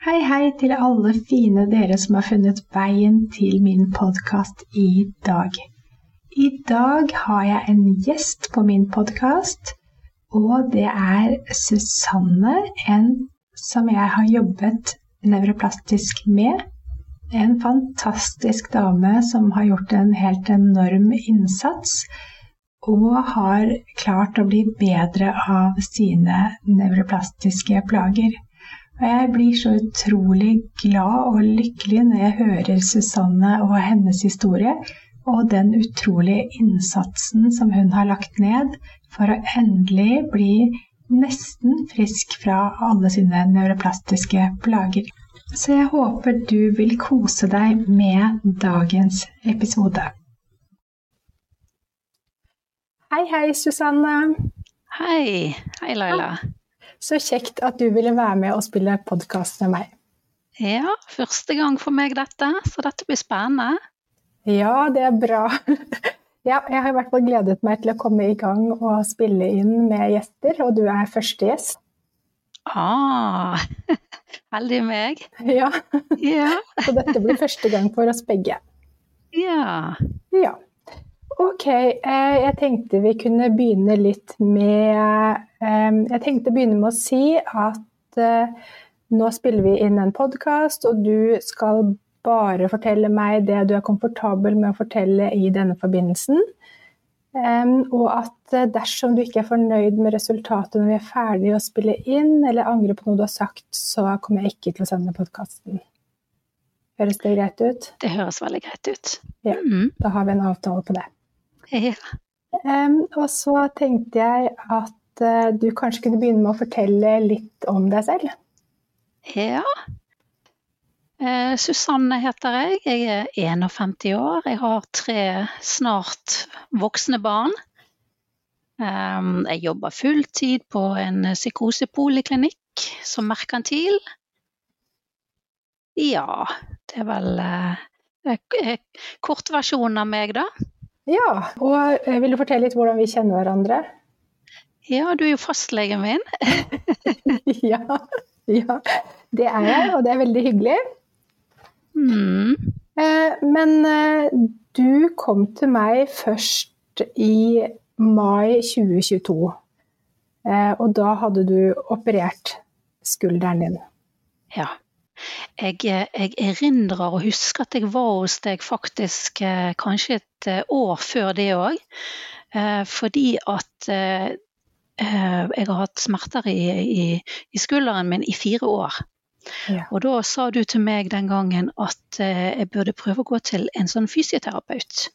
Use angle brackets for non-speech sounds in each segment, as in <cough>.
Hei, hei til alle fine dere som har funnet veien til min podkast i dag. I dag har jeg en gjest på min podkast, og det er Susanne, en som jeg har jobbet nevroplastisk med. En fantastisk dame som har gjort en helt enorm innsats, og har klart å bli bedre av sine nevroplastiske plager. Og jeg blir så utrolig glad og lykkelig når jeg hører Susanne og hennes historie, og den utrolige innsatsen som hun har lagt ned for å endelig bli nesten frisk fra alle sine neuroplastiske plager. Så jeg håper du vil kose deg med dagens episode. Hei, hei, Susanne. Hei. Hei, Laila. Så kjekt at du ville være med og spille podkast med meg. Ja, første gang for meg dette, så dette blir spennende. Ja, det er bra. <laughs> Ja, jeg har i hvert fall gledet meg til å komme i gang og spille inn med gjester, og du er første gjest. Ah, <laughs> heldig meg. Ja. ja. <laughs> Så dette blir første gang for oss begge. Ja. ja. Ok, eh, jeg tenkte vi kunne begynne litt med eh, Jeg tenkte å begynne med å si at eh, nå spiller vi inn en podkast, og du skal bare fortelle meg det du er komfortabel med å fortelle i denne forbindelsen. Og at dersom du ikke er fornøyd med resultatet når vi er ferdige å spille inn, eller angrer på noe du har sagt, så kommer jeg ikke til å sende podkasten. Høres det greit ut? Det høres veldig greit ut. Ja, mm. Da har vi en avtale på det. <laughs> Ja. Um, og så tenkte jeg at uh, du kanskje kunne begynne med å fortelle litt om deg selv. Ja. Uh, Susanne heter jeg. Jeg er 51 år. Jeg har tre snart voksne barn. Um, jeg jobber fulltid på en psykosepoliklinikk som merkantil. Ja, det er vel uh, kortversjonen av meg, da. Ja, og eh, vil du fortelle litt hvordan vi kjenner hverandre? Ja, du er jo fastlegen min. <laughs> ja, ja, det er jeg, og det er veldig hyggelig. Mm. Eh, men eh, du kom til meg først i mai 2022. Og da hadde du operert skulderen din. Ja. Jeg, jeg, erindrer og husker at jeg var hos deg faktisk eh, kanskje et eh, år før det òg. Eh, fordi at jeg har hatt smerter i, i, i, skulderen min i fire år. Ja. Og da sa du til meg den gangen at jeg burde prøve å gå til en sånn fysioterapeut.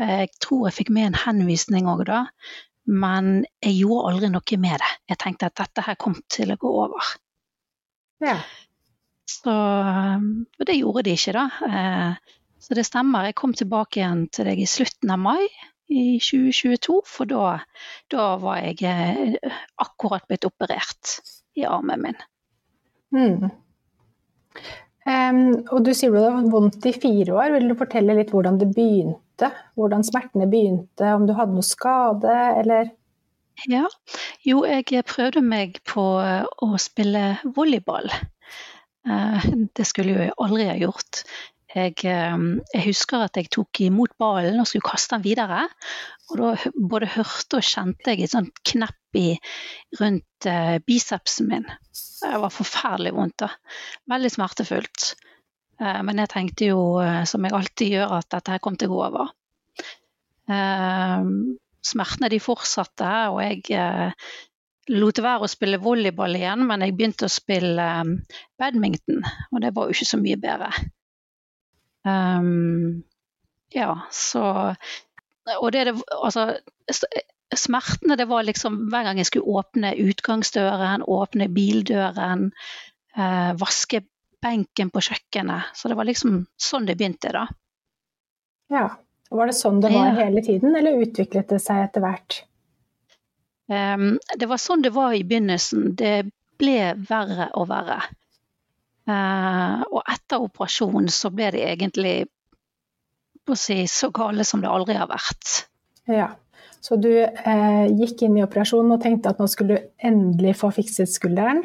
Jeg tror jeg fikk med en henvisning òg da, men jeg gjorde aldri noe med det. Jeg tenkte at dette her kom til å gå over. Ja. Så, um, og det gjorde de ikke, da. Eh, så det stemmer. Jeg kom tilbake igjen til deg i slutten av mai i 2022, for da, da var jeg eh, akkurat blitt operert i armen min. Mm. Um, og du sier du det var vondt i fire år. Vil du fortelle litt hvordan det begynte? Hvordan smertene begynte? Om du hadde noe skade, eller? Ja, jo jeg prøvde meg på å spille volleyball. Eh, det skulle jeg aldri ha gjort. Jeg, eh, jeg, husker at jeg tok imot ballen og skulle kaste den videre. Og da både hørte og kjente jeg et sånt knepp i, rundt bicepsen min. Det var forferdelig vondt. da. Veldig smertefullt. Men jeg tenkte jo, som jeg alltid gjør, at dette her kom til å gå over. Smertene de fortsatte, og jeg lot være å spille volleyball igjen, men jeg begynte å spille um, badminton, og det var jo ikke så mye bedre. Um, ja, så Og det, det Altså, smertene det var liksom hver gang jeg skulle åpne utgangsdøren, åpne bildøren, eh, vaske benken på kjøkkenet. Så det var liksom sånn det begynte, da. Ja. Var det sånn det var hele tiden, eller utviklet det seg etter hvert? Um, det var sånn det var i begynnelsen. Det ble verre og verre. Uh, og etter operasjonen så ble det egentlig si, så gale som det aldri har vært. Ja. Så du uh, gikk inn i operasjonen og tenkte at nå skulle du endelig få fikset skulderen?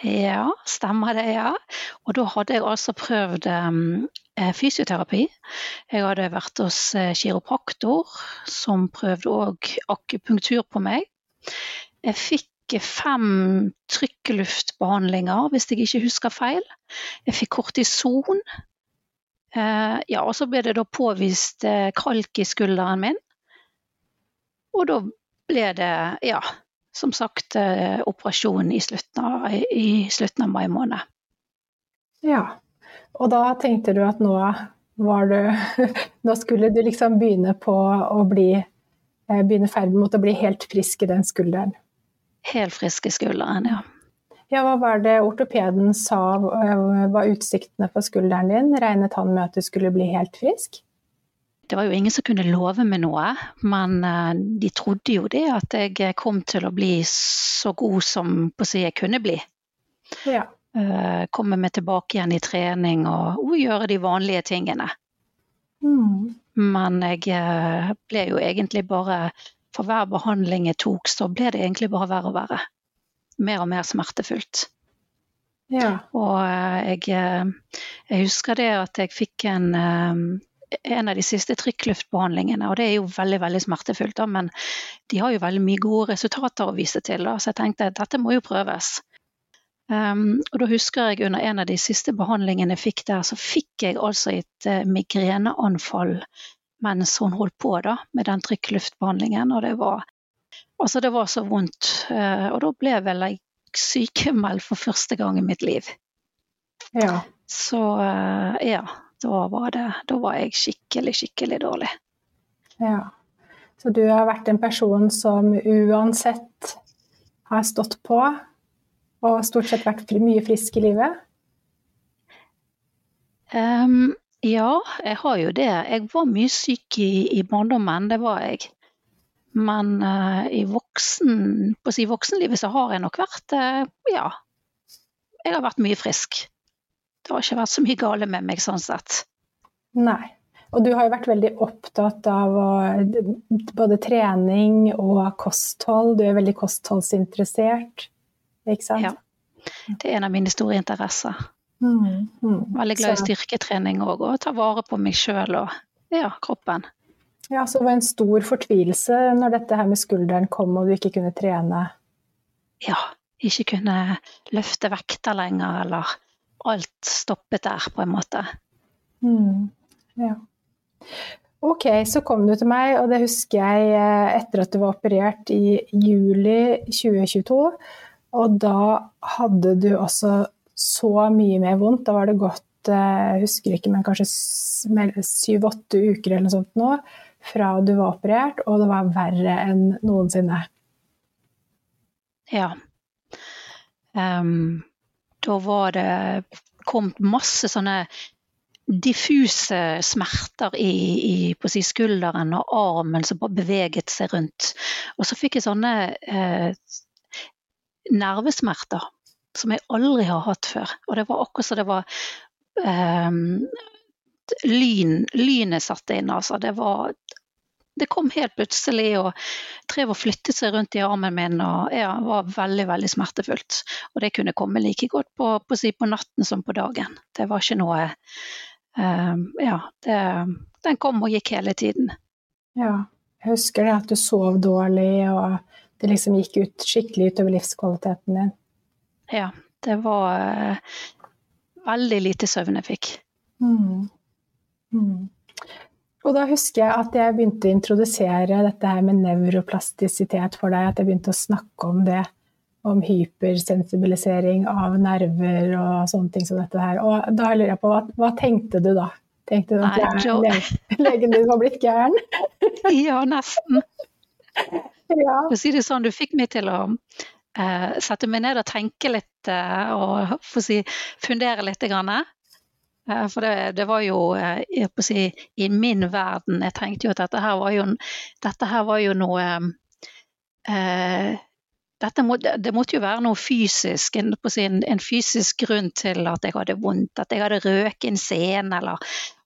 Ja, stemmer det, ja. Og da hadde jeg altså prøvd um, fysioterapi. Jeg hadde vært hos eh, kiropraktor, som prøvde òg akupunktur på meg. Jeg fikk fem trykkluftbehandlinger, hvis jeg ikke husker feil. Jeg fikk kortison. Eh, ja, og så ble det da påvist eh, kalk i skulderen min. Og da ble det, ja, som sagt, eh, operasjon i slutten av, i slutten av mai måned. Ja. Og da tenkte du at nå var du <laughs> Nå skulle du liksom begynne på å bli eh, Begynne ferden mot å bli helt frisk i den skulderen. Helt frisk i skulderen, ja. Ja, hva var det ortopeden sa eh, var utsiktene for skulderen din? Regnet han med at du skulle bli helt frisk? Det var jo ingen som kunne love meg noe, men eh, de trodde jo det at jeg kom til å bli så god som på å si jeg kunne bli. Ja. Eh, Komme meg tilbake igjen i trening og, og gjøre de vanlige tingene. Mm. Men jeg eh, ble jo egentlig bare For hver behandling jeg tok, så ble det egentlig bare verre og verre. Mer og mer smertefullt. ja. Og eh, jeg, jeg husker det at jeg fikk en, en av de siste trykkluftbehandlingene, og det er jo veldig veldig smertefullt, da, men de har jo veldig mye gode resultater å vise til, da, så jeg tenkte at dette må jo prøves. Um, og da husker jeg under en av de siste behandlingene jeg fikk der, så fikk jeg altså et uh, migreneanfall mens hun holdt på da, med den trykkluftbehandlingen, og det var, altså det var så vondt. Uh, og da ble jeg vel sykemeldt for første gang i mitt liv. ja. Så uh, ja, da var, det, da var jeg skikkelig, skikkelig dårlig. Ja. Så du har vært en person som uansett har stått på, og stort sett vært mye frisk i livet? Um, ja, jeg har jo det. Jeg var mye syk i, i barndommen, det var jeg. Men uh, i voksen, si voksenlivet så har jeg nok vært uh, ja. Jeg har vært mye frisk. Det har ikke vært så mye gale med meg sånn sett. Nei. Og du har jo vært veldig opptatt av både trening og kosthold. Du er veldig kostholdsinteressert, ikke sant? Ja. Det er en av mine store interesser. Mm, mm. Veldig glad i styrketrening òg, og ta vare på meg sjøl og ja, kroppen. Ja, så det var en stor fortvilelse når dette her med skulderen kom og du ikke kunne trene. Ja, ikke kunne løfte vekter lenger, eller alt stoppet der, på en måte. Mm, ja. Ok, så kom du til meg, og det husker jeg eh, etter at du var operert i juli 2022. Og da hadde du også så mye mer vondt. Da var det gått, eh, jeg husker ikke, men kanskje syv-åtte uker eller noe sånt nå, fra du var operert, og det var verre enn noensinne. Ja. Um, da var det kommet masse sånne diffuse smerter i, i på si, skulderen og armen som bare beveget seg rundt. Og så fikk jeg sånne eh, nervesmerter som jeg aldri har hatt før. Og det var akkurat som det var um, lyn, lynet satte inn, altså. Det var det kom helt plutselig og drev og flyttet seg rundt i armen min og ja, var veldig veldig smertefullt. Og det kunne komme like godt på, på, på natten som på dagen. Det var ikke noe um, Ja, det, den kom og gikk hele tiden. Ja, jeg husker det at du sov dårlig, og det liksom gikk ut, skikkelig utover livskvaliteten din. Ja, det var eh, veldig lite søvn jeg fikk. Mm. Mm. Og da husker jeg at jeg begynte å introdusere dette her med nevroplastisitet for deg. At jeg begynte å snakke om det. Om hypersensibilisering av nerver og sånne ting som dette her. Og da lurer jeg på, hva, hva tenkte du da? Tenkte du at Nei, legen, legen din var blitt gæren? <laughs> Ja, nesten. <laughs> ja. Si det sånn, du fikk meg til å uh, sette meg ned og tenke litt uh, og for å si, fundere litt. Grann. Uh, for det, det, var jo si, i min verden Jeg tenkte jo at dette her var jo, dette her var jo noe må, det måtte jo være noe fysisk, en, en, fysisk grunn til at jeg hadde vondt. At jeg hadde røket en scene eller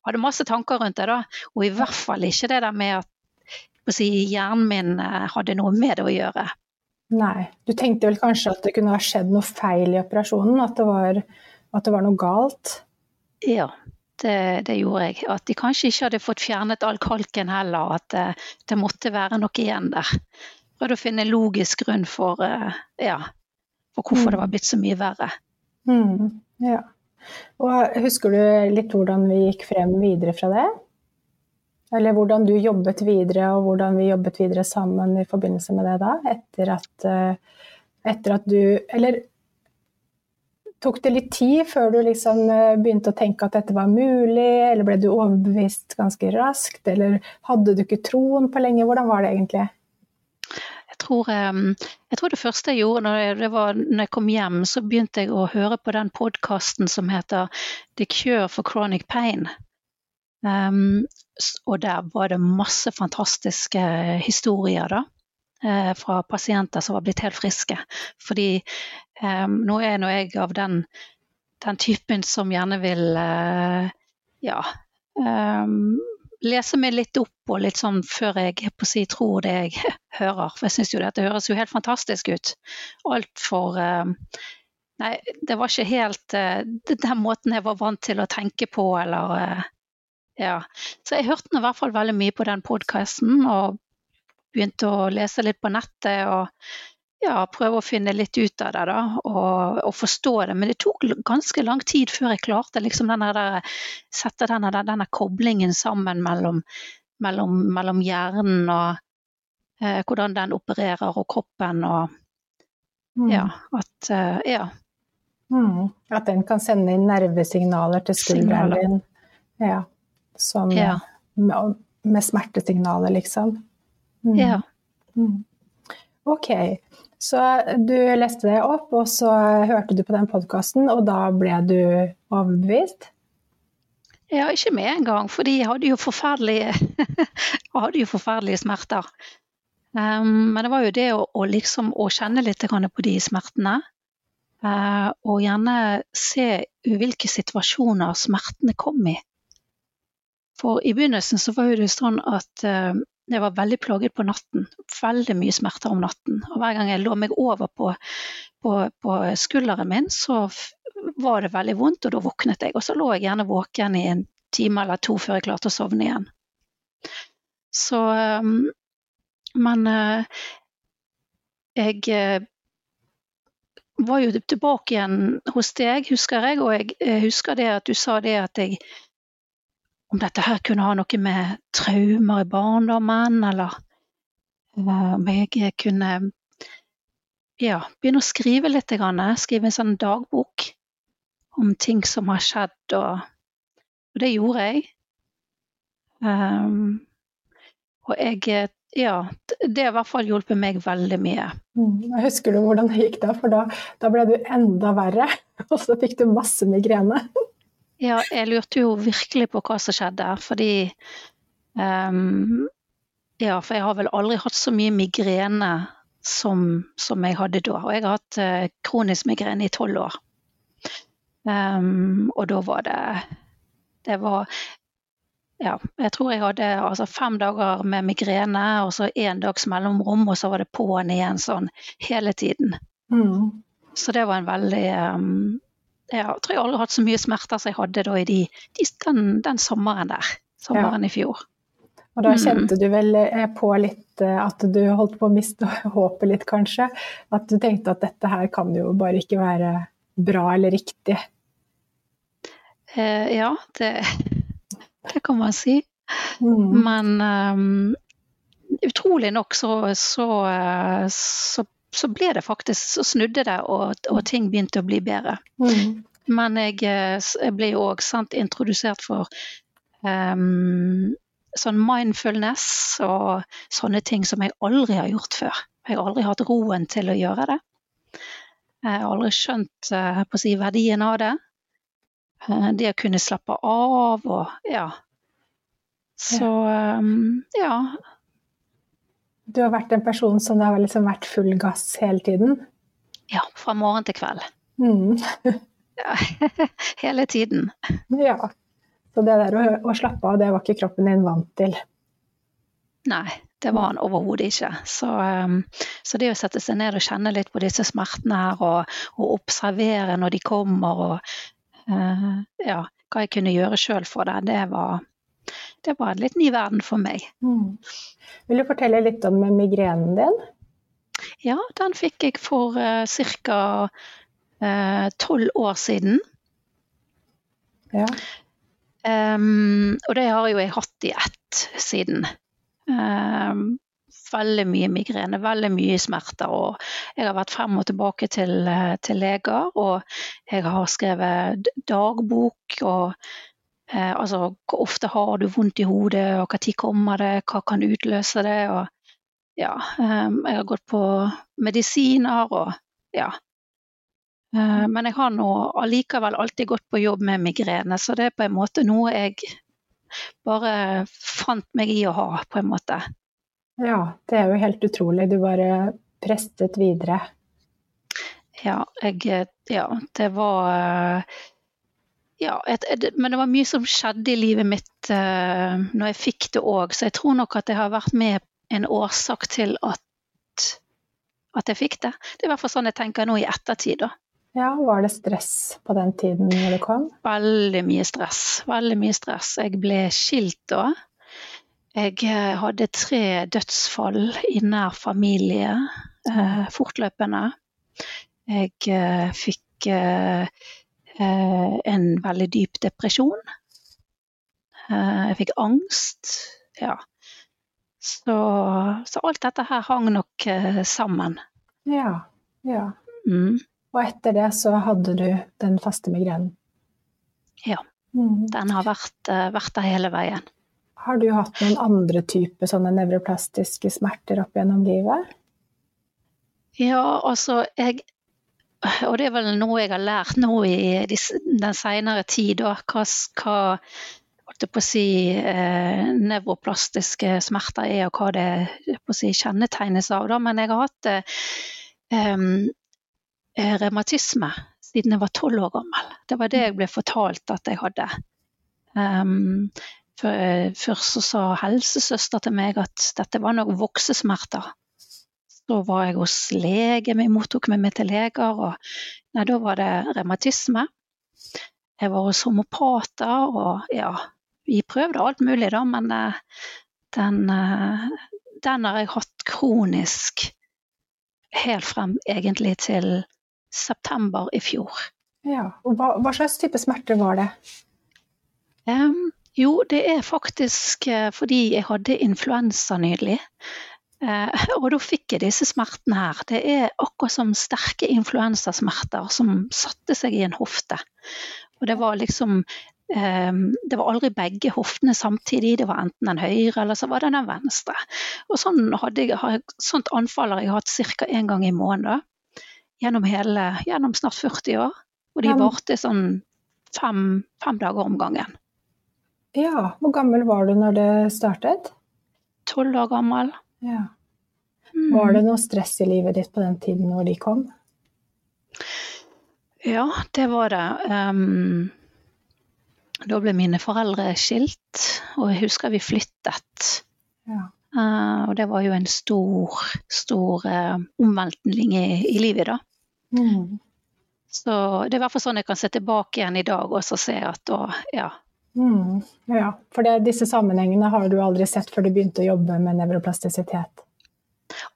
hadde masse tanker rundt det. da. Og i hvert fall ikke det der med at si, hjernen min eh, hadde noe med det å gjøre. Nei. Du tenkte vel kanskje at det kunne ha skjedd noe feil i operasjonen? At det var, at det var noe galt? Ja, det, det, gjorde jeg. At de kanskje ikke hadde fått fjernet all kalken heller. At det, eh, det måtte være noe igjen der prøvde å finne logisk grunn for, eh, ja, for hvorfor mm. det var blitt så mye verre. Mm, ja. Og husker du litt hvordan vi gikk frem videre fra det? Eller hvordan du jobbet videre, og hvordan vi jobbet videre sammen i forbindelse med det da? Etter at, eh, etter at du Eller tok det litt tid før du liksom eh, begynte å tenke at dette var mulig, eller ble du overbevist ganske raskt, eller hadde du ikke troen på lenge? Hvordan var det egentlig? tror, jeg tror det første jeg gjorde når jeg, var, når jeg kom hjem, så begynte jeg å høre på den podkasten som heter The Cure for Chronic Pain. Um, og der var det masse fantastiske historier da, eh, fra pasienter som var blitt helt friske. Fordi um, nå er nå jeg av den, den, typen som gjerne vil ja, lese meg litt opp og litt sånn før jeg på si tror det jeg <laughs> hører. For jeg syns jo dette høres jo helt fantastisk ut. Altfor eh, Nei, det var ikke helt uh, den måten jeg var vant til å tenke på, eller uh, Ja. Så jeg hørte i hvert fall veldig mye på den podkasten, og begynte å lese litt på nettet. og ja, prøve å finne litt ut av det da, og, og, forstå det. Men det tok ganske lang tid før jeg klarte liksom denne der, sette denne, denne koblingen sammen mellom, mellom, mellom hjernen og eh, hvordan den opererer, og kroppen og mm. Ja. At eh, Ja. Mm. At den kan sende inn nervesignaler til skulderen din. Ja. Som, ja. Med, med, smertesignaler, liksom. Mm. Ja. Mm. Ok. Så du leste deg opp, og så hørte du på den podkasten, og da ble du overbevist? Ja, ikke med en gang, fordi jeg hadde jo forferdelige, <laughs> hadde jo forferdelige smerter. Um, men det var jo det å, å, liksom, å kjenne litt på de smertene. Uh, og gjerne se hvilke situasjoner smertene kom i. For i begynnelsen så var det sånn at uh, jeg var veldig plaget på natten. Veldig mye smerter om natten. Og hver gang jeg lå meg over på, på, på skulderen min, så var det veldig vondt, og da våknet jeg. Og så lå jeg gjerne våken i en time eller to før jeg klarte å sovne igjen. Så ehm, Men eh, jeg eh, var jo tilbake igjen hos deg, husker jeg, og jeg husker det at du sa det at jeg om dette her kunne ha noe med traumer i barndommen, eller uh, om jeg kunne ja, begynne å skrive litt. Skrive en sånn dagbok om ting som har skjedd, og, og det gjorde jeg. Um, og jeg ja, det har i hvert fall hjulpet meg veldig mye. Mm, husker du hvordan det gikk da? For da, da ble du enda verre, <laughs> og så fikk du masse migrene. Ja, jeg lurte jo virkelig på hva som skjedde, fordi um, Ja, for jeg har vel aldri hatt så mye migrene som, som jeg hadde da. Og jeg har hatt uh, kronisk migrene i tolv år. Um, og da var det Det var ja, jeg tror jeg hadde altså, fem dager med migrene og så én dags mellomrom, og så var det på'n igjen sånn hele tiden. Mm. Så det var en veldig um, jeg tror jeg aldri har hatt så mye smerter som jeg hadde da i de, de, den, den, sommeren der. Sommeren ja. i fjor. Og da mm. kjente du vel eh, på litt eh, at du holdt på å miste <laughs> håpet litt, kanskje? At du tenkte at dette her kan jo bare ikke være bra eller riktig? Eh, ja, det, <laughs> det, kan man si. Mm. Men um, utrolig nok så, så, så så ble det faktisk, så snudde det, og, og ting begynte å bli bedre. Mm. Men jeg, eh, jeg, ble jo òg introdusert for um, sånn mindfulness og sånne ting som jeg aldri har gjort før. Jeg har aldri hatt roen til å gjøre det. Jeg har aldri skjønt på å si, verdien av det. Uh, det å kunne slappe av og ja. Så um, ja. Du har vært en person som det har liksom vært full gass hele tiden? Ja, fra morgen til kveld. Mm. <laughs> ja, <laughs> hele tiden. Ja. Så det der å, å slappe av, det var ikke kroppen din vant til? Nei, det var han overhodet ikke. Så, um, så, det å sette seg ned og kjenne litt på disse smertene her, og, og observere når de kommer, og uh, ja, hva jeg kunne gjøre sjøl for det, det var, det var en litt ny verden for meg. Mm. Vil du fortelle litt om migrenen din? Ja, den fikk jeg for uh, ca. tolv uh, år siden. Ja. Um, og det har jo jeg hatt i ett siden. Um, veldig mye migrene, veldig mye smerter. Og jeg har vært frem og tilbake til, eh, til leger, og jeg har skrevet dagbok. og eh, altså, Hvor ofte har du vondt i hodet, og når kommer det, hva kan utløse det? og ja, eh, Jeg har gått på medisiner og ja, Eh, men jeg har nå allikevel alltid gått på jobb med migrene, så det er på en måte noe jeg bare fant meg i å ha, på en måte. Ja, det er jo helt utrolig. Du bare prestet videre. Ja, jeg Ja, det var ja, et, et, men det var mye som skjedde i livet mitt uh, når jeg fikk det òg, så jeg tror nok at det har vært med en årsak til at, at jeg fikk det. Det er i hvert fall sånn jeg tenker nå i ettertid. da. Ja, Var det stress på den tiden når det kom? Veldig mye stress. Veldig mye stress. Jeg ble skilt da. Jeg eh, hadde tre dødsfall i nær familie uh, fortløpende. Jeg uh, fikk en veldig dyp depresjon. Eh, jeg fikk angst. Ja. Så, så, alt dette her hang nok sammen. Ja. Ja. Mm. Og etter det så hadde du den faste migrenen? Ja. Mm. Den har vært, eh, vært, der hele veien. Har du hatt noen andre typer sånne nevroplastiske smerter opp gjennom livet? Ja, altså jeg Og det er vel noe jeg har lært nå i den senere tid, da. Hva, hva på å si, eh, nevroplastiske smerter er, og hva det på å si, kjennetegnes av. Da. Men jeg har hatt det eh, Eh, revmatisme siden jeg var tolv år gammel. Det var det jeg ble fortalt at jeg hadde. Um, for, eh, først så sa helsesøster til meg at dette var nok voksesmerter. Så var jeg hos lege, vi mottok meg med til leger, og nei, da var det revmatisme. Jeg var hos homopater, og ja, vi prøvde alt mulig, da, men uh, den, uh, den har jeg hatt kronisk helt frem egentlig til september i fjor. Ja, og hva, hva slags type smerter var det? Um, jo, det er faktisk uh, fordi jeg hadde influensa nylig. Uh, og da fikk jeg disse smertene her. Det er akkurat som sterke influensasmerter som satte seg i en hofte. Og det var liksom um, Det var aldri begge hoftene samtidig. Det var enten den høyre eller så var det den venstre. Og sånn hadde jeg, sånt anfall har jeg hatt ca. én gang i måneden gjennom, hele, gjennom snart 40 år. Og de varte sånn fem, fem, dager om gangen. Ja, Hvor gammel var du når det startet? Tolv år gammel. Ja. Mm. Var det noe stress i livet ditt på den tiden når de kom? Ja, det var det. Um, da ble mine foreldre skilt, og jeg husker vi flyttet. Ja. Uh, og det var jo en stor, stor uh, omveltning i, i, livet, da. Mm. Så det er i hvert fall sånn jeg kan se tilbake igjen i dag og se at da, ja. Mm. Ja, for det, disse sammenhengene har du aldri sett før du begynte å jobbe med nevroplastisitet?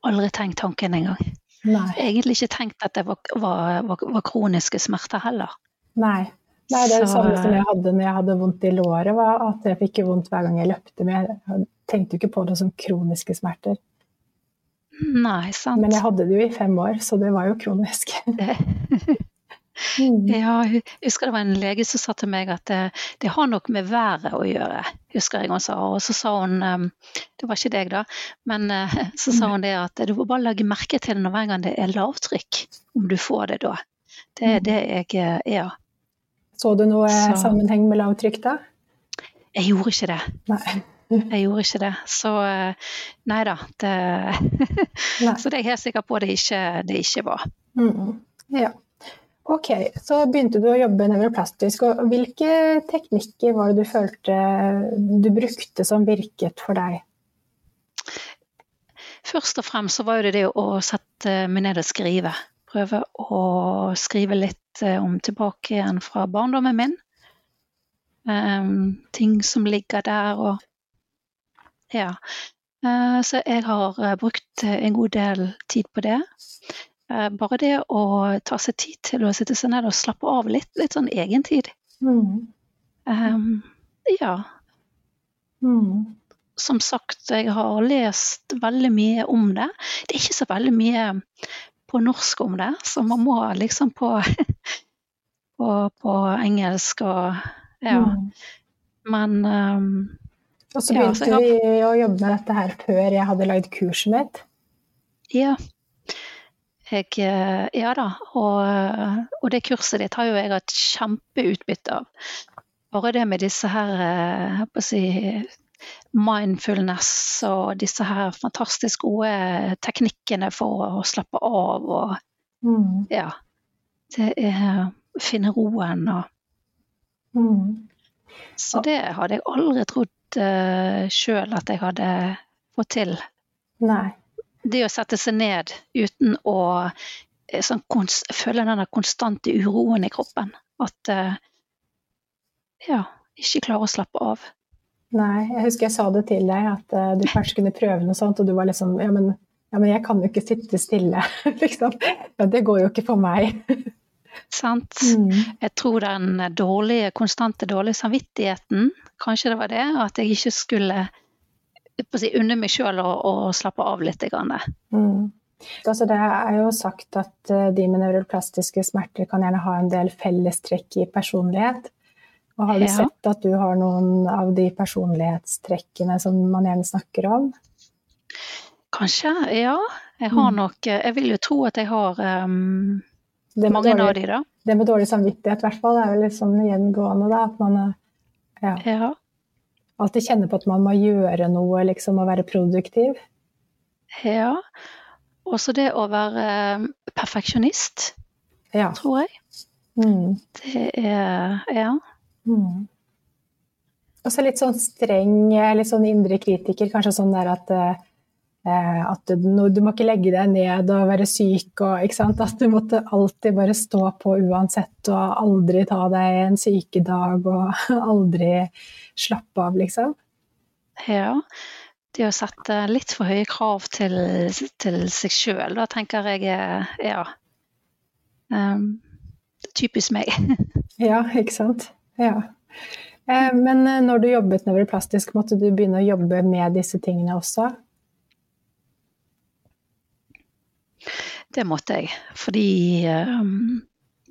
Aldri tenkt tanken engang. Nei. Egentlig ikke tenkt at det var, var, var, var kroniske smerter heller. Nei. Nei, det er det samme som jeg hadde når jeg hadde vondt i låret, var at jeg fikk vondt hver gang jeg løpte. Men jeg tenkte jo ikke på det som kroniske smerter. Nei, sant. Men jeg hadde det jo i fem år, så det var jo kronisk. <laughs> Mm. Ja, jeg husker det var en lege som sa til meg at det, det har nok med været å gjøre, husker jeg hun sa. Og så sa hun, um, det var ikke deg da, men uh, <laughs> så sa hun det at du må bare legge merke til når hver gang det er lavtrykk, om du får det da. Det er mm. det jeg er. Så du noe så. sammenheng med lavtrykk da? Jeg gjorde ikke det. Nei. <laughs> Jeg gjorde ikke det. Så nei da. Det, <laughs> nei. så det er jeg helt sikker på det ikke, det ikke var. Mm. Ja. Ok, så begynte du å jobbe nevroplastisk. og Hvilke teknikker var det du følte du brukte som virket for deg? Først og fremst så var det det å sette meg ned og skrive. Prøve å skrive litt eh, om tilbake igjen fra barndommen min. Um, ting som ligger der og Ja. Uh, så jeg har uh, brukt en god del tid på det. Eh, bare det å ta seg tid til å sitte seg ned og slappe av litt, litt sånn egentid. Mm. Um, ja. Mm. Som sagt, jeg har lest veldig mye om det. Det er ikke så veldig mye på norsk om det, så man må liksom på, <laughs> på, på engelsk og ja. Mm. Men um, Og så begynte ja, vi å jobbe med dette her før jeg hadde lagd kurset mitt. Ja. Jeg, eh, ja da, og, og, det kurset ditt har jo jeg hatt kjempeutbytte av. Bare det med disse her jeg å si, mindfulness og disse her fantastisk gode teknikkene for å slappe av og mm. ja. Det er finne roen og mm. Så det hadde jeg aldri trodd uh, eh, sjøl at jeg hadde fått til. Nei det å sette seg ned uten å eh, sånn, føle den konstante uroen i kroppen. At uh, ja, ikke klare å slappe av. Nei, jeg husker jeg sa det til deg, at uh, du kanskje kunne prøve noe sånt, og du var liksom ja men, ja, men jeg kan jo ikke sitte stille, <laughs> liksom. Ja, det går jo ikke for meg. Sant. Mm. Jeg tror den dårlige, konstante dårlige samvittigheten, kanskje det var det, at jeg ikke skulle si, unne meg sjøl å, å, slappe av litt. Mm. Altså det er jo sagt at uh, de med nevroplastiske smerter kan gjerne ha en del fellestrekk i personlighet. Og har du ja. sett at du har noen av de personlighetstrekkene som man gjerne snakker om? Kanskje, ja. Jeg har mm. nok Jeg vil jo tro at jeg har um, mange dårlig, av de, da. Det med dårlig samvittighet, i hvert fall, er jo litt sånn gjengående, da. At man ja. ja alltid kjenne på at man må gjøre noe, liksom, og være produktiv. Ja. Også det å være eh, perfeksjonist, ja. tror jeg. Mm. Det er Ja. Mm. Og så litt sånn streng, litt sånn indre kritiker. Kanskje sånn der at, eh, at du, du, må ikke legge deg ned og være syk og. At du måtte alltid bare stå på uansett og aldri ta deg en sykedag og <laughs> aldri slappe av, liksom? Ja. Det å sette litt for høye krav til, til seg sjøl, da tenker jeg ja. Um, typisk meg. <laughs> ja, ikke sant. Ja. Eh, men eh, når du jobbet nevroplastisk, måtte du begynne å jobbe med disse tingene også? Det måtte jeg, fordi um,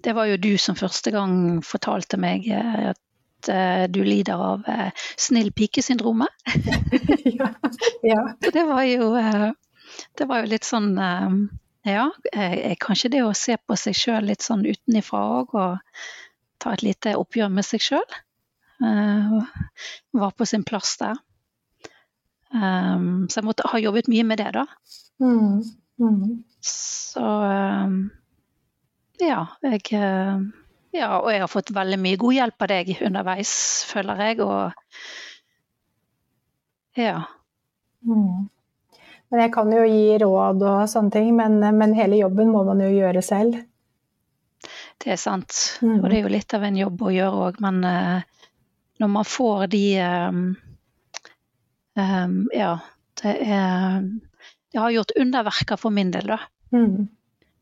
det var jo du som første gang fortalte meg at uh, du lider av uh, snill pike-syndromet. <laughs> ja, ja. Så det var jo Det var jo litt sånn Ja, kanskje det å se på seg sjøl litt sånn utenifra òg, og ta et lite oppgjør med seg sjøl, var på sin plass der. Um, så jeg måtte ha jobbet mye med det, da. Mm. Mm. Så um, ja, jeg ja, og jeg har fått veldig mye god hjelp av deg underveis, føler jeg. Og ja. Mm. Men jeg kan jo gi råd og sånne ting, men, men, hele jobben må man jo gjøre selv. Det er sant, mm. og det er jo litt av en jobb å gjøre òg, men uh, når man får de um, um, Ja, det er Det har gjort underverker for min del, da. Mm.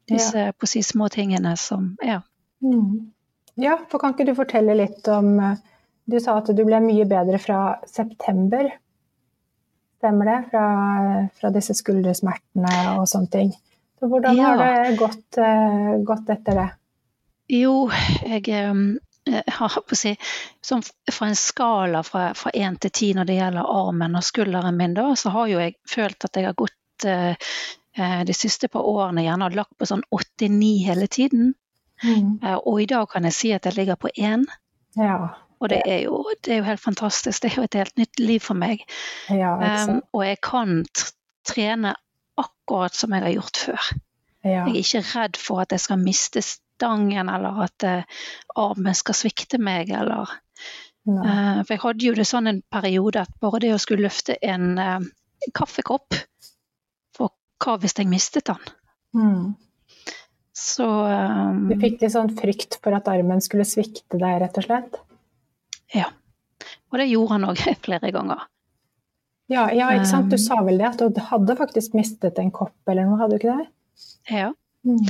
Ja. Disse si små tingene som Ja. Mm. Ja, for kan ikke du fortelle litt om eh, Du sa at du ble mye bedre fra september. Stemmer det? Fra, fra disse skuldersmertene og sånne ting. Så hvordan ja. har det gått, uh, gått, etter det? Jo, jeg har på å si sånn Fra en skala fra én til ti når det gjelder armen og skulderen min, da, så har jo jeg følt at jeg har gått eh, de siste par årene gjerne lagt på sånn åtte-ni hele tiden. Mm. Eh, og i dag kan jeg si at jeg ligger på én. Ja. Og det er, jo, det er, jo, helt fantastisk. Det er jo et helt nytt liv for meg. Ja, um, og jeg kan trene akkurat som jeg har gjort før. Ja. Jeg er ikke redd for at jeg skal miste stangen, eller at uh, armen skal svikte meg, eller uh, For jeg hadde jo det sånn en periode at bare det å skulle løfte en uh, kaffekopp hva hvis jeg mistet den? Mm. Så um, Du fikk litt sånn frykt for at armen skulle svikte deg, rett og slett? Ja. Og det gjorde han òg <laughs> flere ganger. Ja, ja, ikke sant. Du sa vel det, at du hadde faktisk mistet en kopp eller noe, hadde du ikke det? Ja. Mm.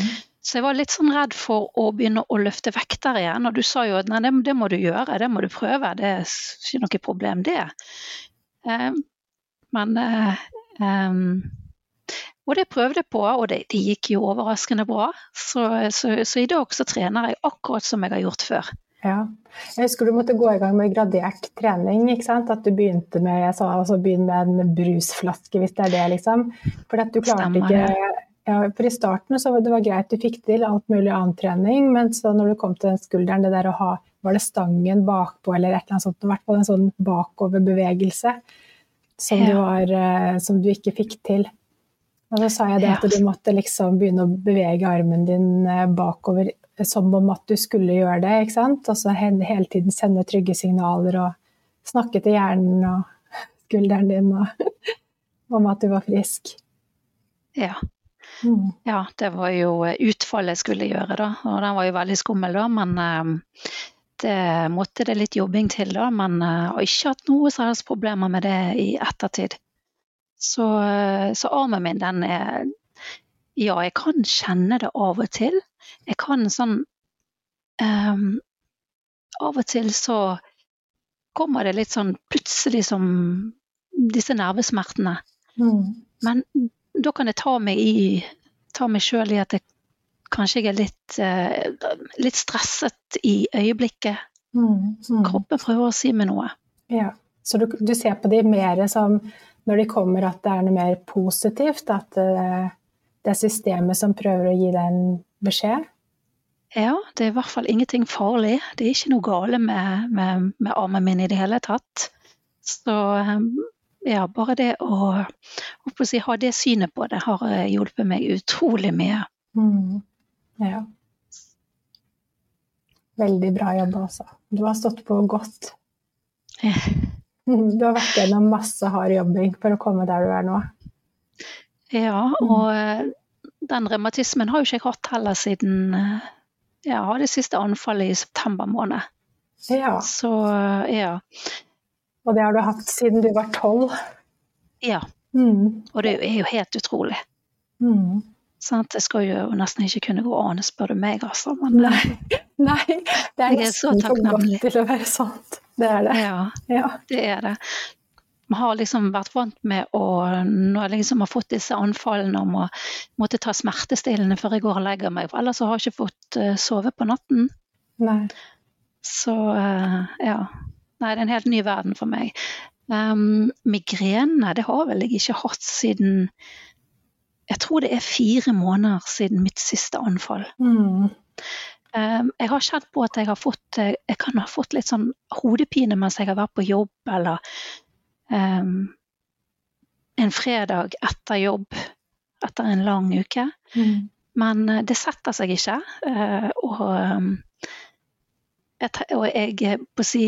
Så jeg var litt sånn redd for å begynne å løfte vekter igjen. Og du sa jo at nei, det, det må du gjøre, det må du prøve. Det er ikke noe problem, det. Um, men um, og det prøvde jeg på, og det, det gikk jo overraskende bra. Så, så, så, i dag så trener jeg akkurat som jeg har gjort før. Ja. Jeg husker du måtte gå i gang med gradert trening. ikke sant? At du begynte med jeg sa, altså begynn med en brusflaske, hvis det er det, liksom. For at du klarte Stemmer, ikke ja, for I starten så var det var greit, du fikk til alt mulig annen trening, men så når du kom til den skulderen, det der å ha Var det stangen bakpå eller et eller annet sånt? I hvert fall en sånn bakoverbevegelse som, ja. du var, eh, som du ikke fikk til. Og så sa jeg det at du måtte liksom begynne å bevege armen din eh, bakover som om at du skulle gjøre det. ikke sant? Og så hele tiden sende trygge signaler og snakke til hjernen og <laughs> skulderen din og, <laughs> om at du var frisk. Ja. Mm. ja. det var jo utfallet jeg skulle gjøre, da. Og den var jo veldig skummel, da. Men det måtte det litt jobbing til, da. Men jeg har ikke hatt noe særlig problemer med det i ettertid. Så, så, armen min, den er Ja, jeg kan kjenne det av og til. Jeg kan sånn um, Av og til så kommer det litt sånn plutselig som disse nervesmertene. Mm. Men da kan jeg ta meg i ta meg sjøl i at jeg kanskje jeg er litt, uh, litt stresset i øyeblikket. Mm. Mm. Kroppen prøver å si meg noe. Ja, Så du, du ser på de mer som når de kommer at det er noe mer positivt? At uh, det er systemet som prøver å gi deg en beskjed? Ja, det er i hvert fall ingenting farlig. Det er ikke noe gale med, med, med armen min i det hele tatt. Så um, ja, bare det å, å si, ha det synet på det har eh, hjulpet meg utrolig mye. Mm. Ja. Veldig bra jobba, altså. Du har stått på godt. Ja. <laughs> Du har vært gjennom masse hard jobbing for å komme der du er nå. Ja, og mm. den revmatismen har jo ikke jeg hatt heller siden eh, har det siste anfallet i september måned. Ja. Så ja. Og det har du hatt siden du var tolv? Ja. Mm. Og det er jo helt utrolig. Mm. Sånn, det skal jo nesten ikke kunne gå an, spør du meg, altså. Men, nei. <laughs> nei, det er nesten for godt til å være sant. Det er det. Ja, ja. det er det. Man har liksom vært vant med å Når jeg liksom har fått disse anfallene om å måtte ta smertestillende før jeg går og legger meg, for ellers har jeg ikke fått uh, sove på natten. Nei. Så uh, ja. Nei, det er en helt ny verden for meg. Um, migrene, det har vel jeg ikke hatt siden Jeg tror det er fire måneder siden mitt siste anfall. Mm. Um, jeg har kjent på at jeg har fått Jeg kan ha fått litt sånn hodepine mens jeg har vært på jobb, eller um, en fredag etter jobb etter en lang uke. Mm. Men uh, det setter seg ikke. Uh, og um, og jeg eh, si,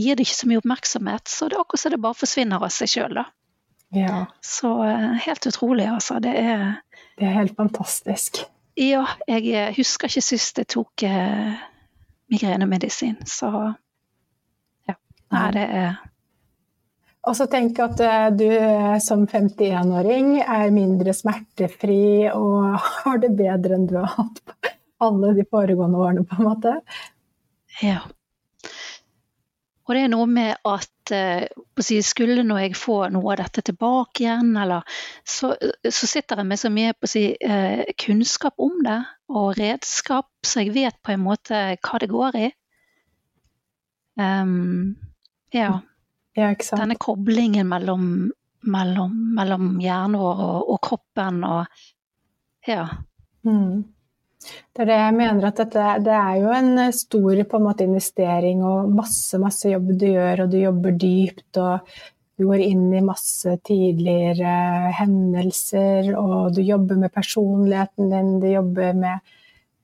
gir det ikke så mye oppmerksomhet, så det er akkurat som det bare forsvinner av seg sjøl. Ja. Så eh, helt utrolig, altså. Det er Det er helt fantastisk. Ja, jeg eh, husker ikke sist jeg tok eh, migrenemedisin, så ja. Nei, det er og så tenk at du som 51-åring er mindre smertefri og <laughs> har det bedre enn du har hatt på alle de foregående årene, på en måte. Ja. Og det er noe med at eh, skulle nå jeg få noe av dette tilbake igjen, eller så, så sitter jeg med så mye si, eh, kunnskap om det. og redskap, så jeg vet på en måte hva det går i. Um, ja. ja Denne koblingen mellom, mellom, mellom hjernen vår og, og, kroppen og ja. Mm. Det er det jeg mener at dette, det er jo en stor på en måte, investering og masse, masse jobb du gjør, og du jobber dypt og du går inn i masse tidligere hendelser, og du jobber med personligheten din, du jobber med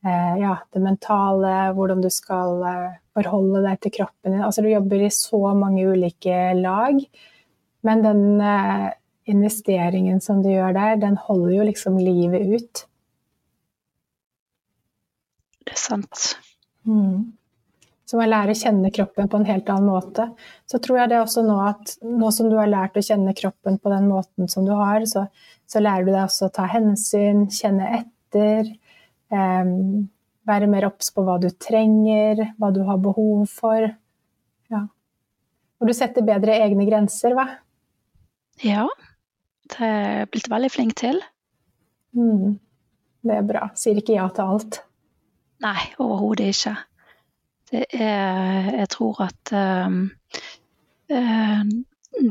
eh, ja, det mentale, hvordan du skal eh, forholde deg til kroppen din. Altså du jobber i så mange ulike lag, men den eh, investeringen som du gjør der, den holder jo liksom livet ut. Det er sant. Mm. Så man lærer å kjenne kroppen på en helt annen måte. Så tror jeg det også nå at nå som du har lært å kjenne kroppen på den måten som du har, så, så lærer du deg også å ta hensyn, kjenne etter. Eh, være mer obs på hva du trenger, hva du har behov for. Ja. Og du setter bedre egne grenser, hva? Ja. Det er blitt veldig flink til. Mm. Det er bra. Sier ikke ja til alt. Nei, overhodet ikke. Det er Jeg tror at um,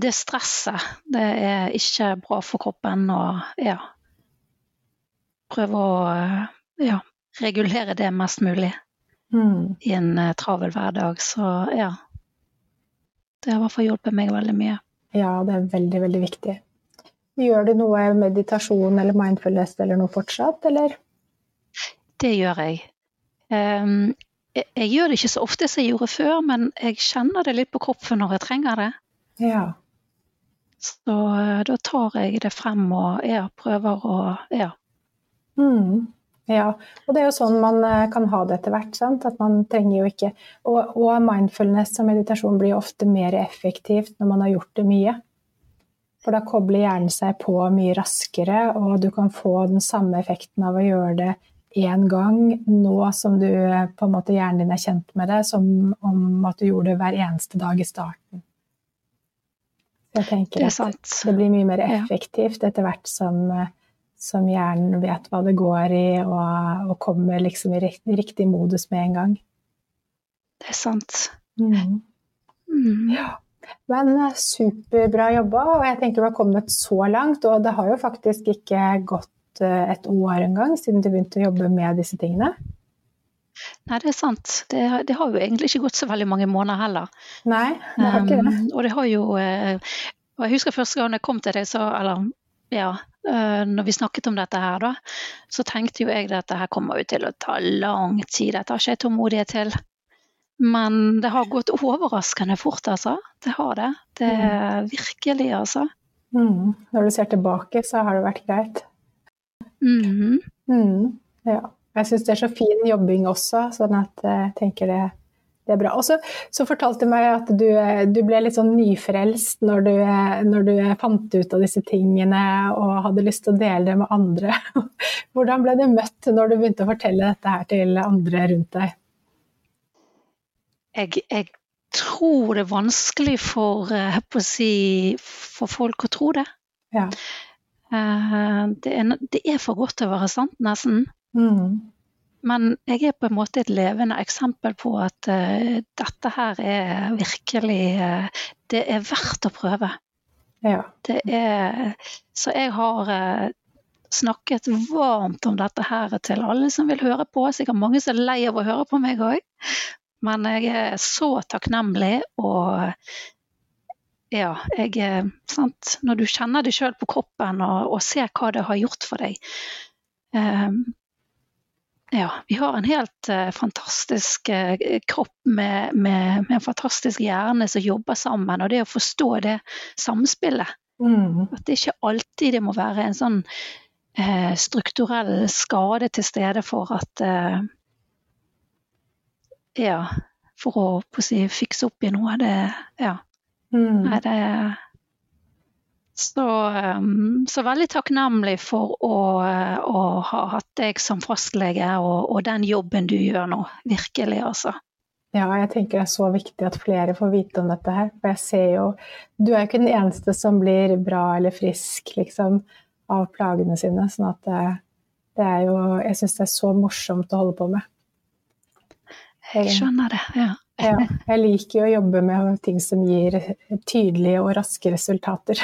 det stresset, det er ikke bra for kroppen å ja, prøve å ja, regulere det mest mulig mm. i en travel hverdag. Så ja. Det har i hvert fall hjulpet meg veldig mye. Ja, det er veldig, veldig viktig. Gjør du noe meditasjon eller mindfulness eller noe fortsatt, eller? Det gjør jeg. Um, jeg, gjør det ikke så ofte som jeg gjorde før, men jeg kjenner det litt på kroppen når jeg trenger det. Ja. Så uh, da tar jeg det frem og ja, prøver å Ja. Mm. Ja, og det er jo sånn man uh, kan ha det etter hvert. Sant? At man trenger jo ikke og, og, mindfulness og meditasjon blir ofte mer effektivt når man har gjort det mye. For da kobler hjernen seg på mye raskere, og du kan få den samme effekten av å gjøre det én gang nå som du på en måte hjernen din er kjent med det, som om at du gjorde det hver eneste dag i starten. Jeg tenker det at det blir mye mer effektivt etter hvert som, som hjernen vet hva det går i, og, og kommer liksom i riktig modus med en gang. Det er sant. Mm. Mm. Ja. Men eh, superbra jobba, og jeg tenker du har kommet så langt. Og det har jo faktisk ikke gått Eh, et år en gang siden du begynte å jobbe med disse tingene? Nei, det er sant. Det, det, har jo egentlig ikke gått så veldig mange måneder heller. Nei, det har ikke det. Um, og det har jo eh, Jeg husker første gang jeg kom til deg, så Eller ja, uh, når vi snakket om dette her, da, så tenkte jo jeg at dette her kommer jo til å ta lang tid. Dette har ikke jeg tålmodighet til. Men det har gått overraskende fort, altså. Det har det. Det er mm. virkelig, altså. Mm. Når du ser tilbake, så har det vært greit? Mm. Mm, ja. Jeg syns det er så fin jobbing også, sånn at jeg tenker det, det er bra. Og så, så fortalte du meg at du, du, ble litt sånn nyfrelst når du, når du, fant ut av disse tingene og hadde lyst til å dele det med andre. <laughs> Hvordan ble du møtt når du begynte å fortelle dette her til andre rundt deg? Jeg, jeg tror det er vanskelig for, eh, si, for folk å tro det. Ja. Eh, det er, det er, for godt til å være sant, nesten. Mm. Men jeg er på en måte et levende eksempel på at uh, dette her er virkelig uh, Det er verdt å prøve. Ja. Det er Så jeg har uh, snakket varmt om dette her til alle som vil høre på. Sikkert mange som er lei av å høre på meg òg. Men jeg er så takknemlig og ja, jeg, eh, sant? Når du kjenner det sjøl på kroppen og, og, ser hva det har gjort for deg. Um, ja, vi har en helt uh, fantastisk uh, kropp med, med, med, en fantastisk hjerne som jobber sammen. Og det å forstå det samspillet. Mm. At det ikke alltid det må være en sånn uh, strukturell skade til stede for at Ja, for å, å si, fikse opp i noe. Det, ja. Mm. Er det så, um, så, veldig takknemlig for å, å, ha hatt deg som fastlege og, og, den jobben du gjør nå. Virkelig, altså. Ja, jeg tenker det er så viktig at flere får vite om dette her. For jeg ser jo Du er jo ikke den eneste som blir bra eller frisk liksom, av plagene sine. Sånn at Det er jo Jeg syns det er så morsomt å holde på med. Jeg skjønner det, ja. Ja. Jeg liker jo å jobbe med ting som gir tydelige og raske resultater.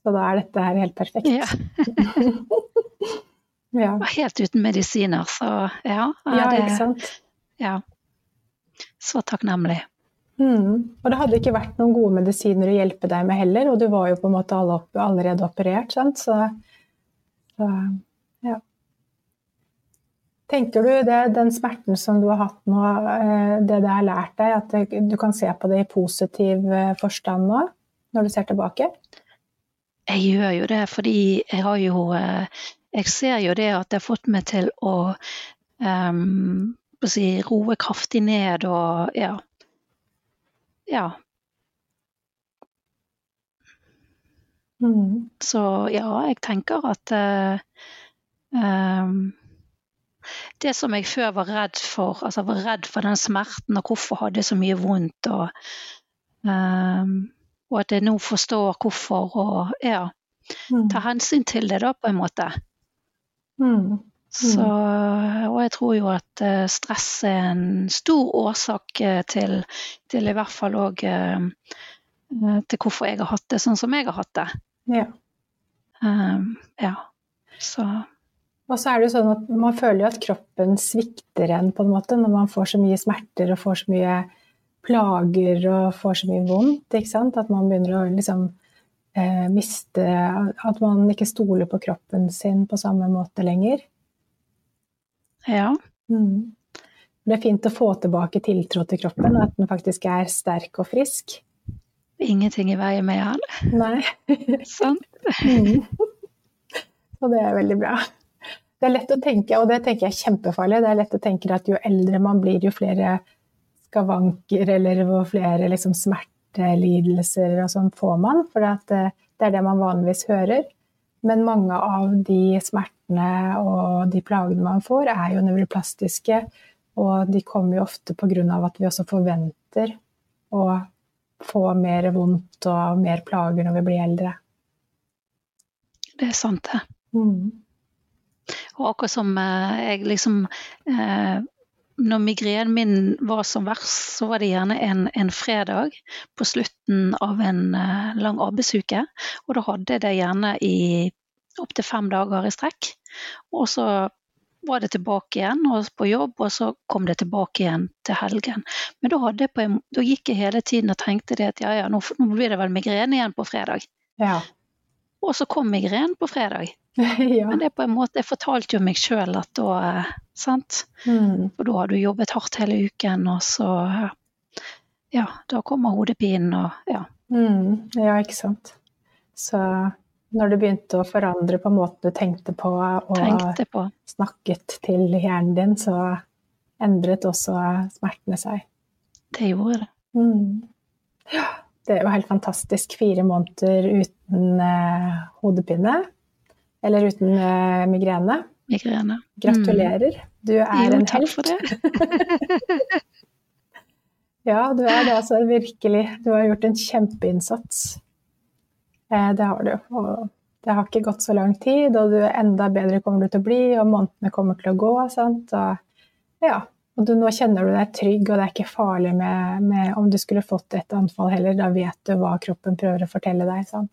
Så da er dette her helt perfekt. Ja. <laughs> ja. Helt uten medisiner, så ja. ja det, ikke sant? Ja. Så takknemlig. Mm. Og det hadde ikke vært noen gode medisiner å hjelpe deg med heller, og du var jo på en måte allerede operert, sant? Så, så. Tenker du det, den smerten som du har hatt nå, eh, det det har lært deg, at du kan se på det i positiv eh, forstand nå, når du ser tilbake? Jeg gjør jo det, fordi jeg har jo eh, Jeg ser jo det at det har fått meg til å um, si, roe kraftig ned og ja, ja. Mm. Så ja, jeg tenker at uh, um, Det som jeg før var redd for, altså var redd for den smerten og hvorfor hadde jeg så mye vondt, og, um, og at jeg nå forstår hvorfor, og ja, mm. ta hensyn til det, da, på en måte. Mm. Så, og jeg tror jo at eh, stress er en stor årsak eh, til, til i hvert fall òg eh, til hvorfor jeg har hatt det sånn som jeg har hatt det. Ja. Um, ja. Så Og så er det jo sånn at man føler jo at kroppen svikter en på en måte når man får så mye smerter og får så mye plager og får så mye vondt. ikke sant? At man begynner å liksom eh, miste At man ikke stoler på kroppen sin på samme måte lenger. Ja. Mm. Det er fint å få tilbake tiltro til kroppen, at den faktisk er sterk og frisk. Ingenting i veien med den. Nei. <laughs> Sånn. mm. Og det er veldig bra. Det er lett å tenke, og det tenker jeg er kjempefarlig, det er lett å tenke at jo eldre man blir, jo flere skavanker eller jo flere liksom, smertelidelser og sånn får man. For det er det man vanligvis hører. Men mange av de smertene og de plagene man får, er jo nevroplastiske. Og de kommer jo ofte pga. at vi også forventer å få mer vondt og mer plager når vi blir eldre. Det er sant, det. Mm. Og akkurat som eh, jeg liksom eh, når migrenen min var som verst, så var det gjerne en, en fredag på slutten av en uh, lang arbeidsuke. Og da hadde jeg det gjerne i opptil fem dager i strekk. Og så var det tilbake igjen på jobb, og så kom det tilbake igjen til helgen. Men da, en, da gikk jeg hele tiden og tenkte at ja, ja, nå, nå blir det vel migrene igjen på fredag. Ja. Og så kom migrenen på fredag. <laughs> ja. Men det er på en måte, jeg fortalte jo meg sjøl at da eh, Sant? Mm. For da har du jobbet hardt hele uken, og så Ja, da kommer hodepinen og ja. Mm. Ja, ikke sant. Så når du begynte å forandre på måten du tenkte på og tenkte på. snakket til hjernen din, så endret også smertene seg. Det gjorde det. Mm. Ja, det er jo helt fantastisk. Fire måneder uten eh, hodepine. Eller uten eh, migrene. Migrene. Gratulerer. Du er jo, en takk for det. <laughs> ja, du er det altså virkelig. Du har gjort en kjempeinnsats. Eh, det har du. Og det har ikke gått så lang tid, og du, enda bedre kommer du til å bli, og månedene kommer til å gå. Sant? Og, ja. Og du, nå kjenner du deg trygg, og det er ikke farlig med, med, om du skulle fått et anfall heller. Da vet du hva kroppen prøver å fortelle deg. Sant?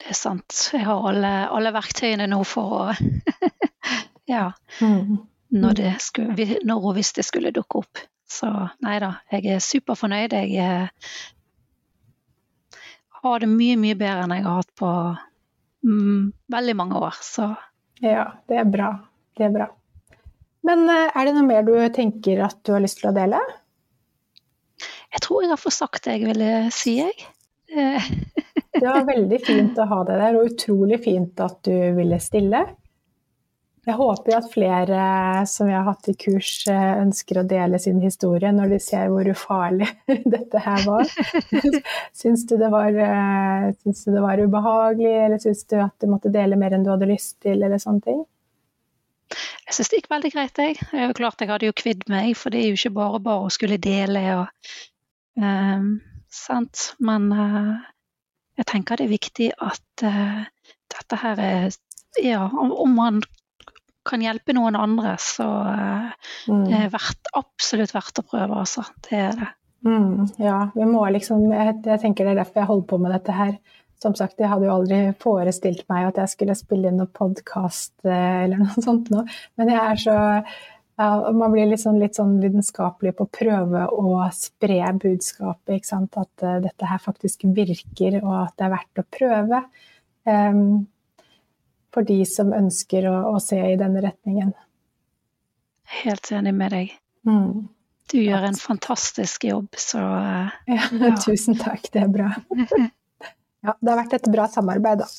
Det er sant. Jeg har alle, alle verktøyene nå for å <laughs> Ja. Mm. Når, skulle, når, og hvis det skulle dukke opp. Så nei da, jeg er superfornøyd. Jeg har det mye, mye bedre enn jeg har hatt på mm, veldig mange år. Så Ja, det er bra. Det er bra. Men eh, er det noe mer du tenker at du har lyst til å dele? Jeg tror jeg har fått sagt det jeg ville si, jeg. Det var veldig <laughs> fint å ha deg der, og utrolig fint at du ville stille. Jeg håper at flere som jeg har hatt i kurs, eh, ønsker å dele sin historie når de ser hvor ufarlig <laughs> dette her var. <laughs> Syns du det var, eh, syns du det var ubehagelig, eller syns du at du måtte dele mer enn du hadde lyst til, eller sånne ting? Jeg syns det gikk veldig greit, jeg. Det er jo klart jeg hadde jo kvidd meg, for det er jo ikke bare bare å skulle dele og um, Sant. Men uh, jeg tenker det er viktig at uh, dette her er ja, om man kan hjelpe noen andre, så mm. det er verdt, absolutt verdt å prøve, altså. Det er det. Mm, ja, vi må liksom jeg, jeg, tenker det er derfor jeg holder på med dette her. Som sagt, jeg hadde jo aldri forestilt meg at jeg skulle spille inn noen podkast eh, eller <laughs> noe sånt nå. Men jeg er så ja, Man blir litt sånn, litt sånn lidenskapelig på å prøve å spre budskapet. Ikke sant? At uh, dette her faktisk virker, og at det er verdt å prøve. Um, for de som ønsker å, å, se i denne retningen. Helt enig med deg. Mm. Du gjør en fantastisk jobb, så uh, ja, ja. <laughs> Tusen takk, det er bra. <laughs> ja, det har vært et bra samarbeid, da.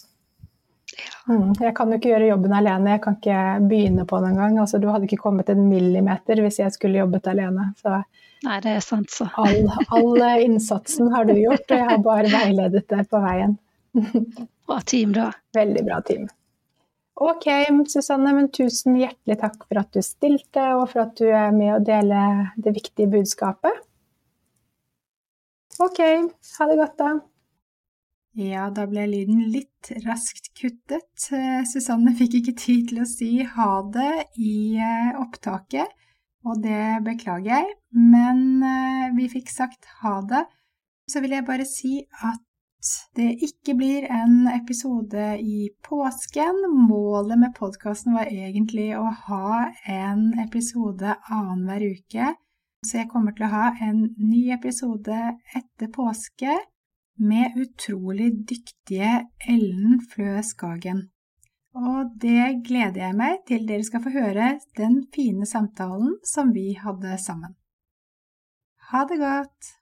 Mm, jeg kan jo ikke gjøre jobben alene, jeg kan ikke begynne på den engang. Altså, du hadde ikke kommet en millimeter hvis jeg skulle jobbet alene. Så Nei, det er sant, så. all, all innsatsen har du gjort, og jeg har bare veiledet deg på veien. <laughs> bra team, da. Veldig bra team. Ok, Susanne, men tusen hjertelig takk for at du stilte, og for at du er med å dele det viktige budskapet. Ok, ha det godt, da. Ja, da ble lyden litt raskt kuttet. Eh, Susanne fikk ikke tid til å si ha det i eh, opptaket, og det beklager jeg, men eh, vi fikk sagt ha det. Så vil jeg bare si at det ikke blir en episode i påsken. Målet med podkasten var egentlig å ha en episode annenhver uke. Så jeg kommer til å ha en ny episode etter påske med utrolig dyktige Ellen Flø Skagen. Og det gleder jeg meg til dere skal få høre den fine samtalen som vi hadde sammen. Ha det godt!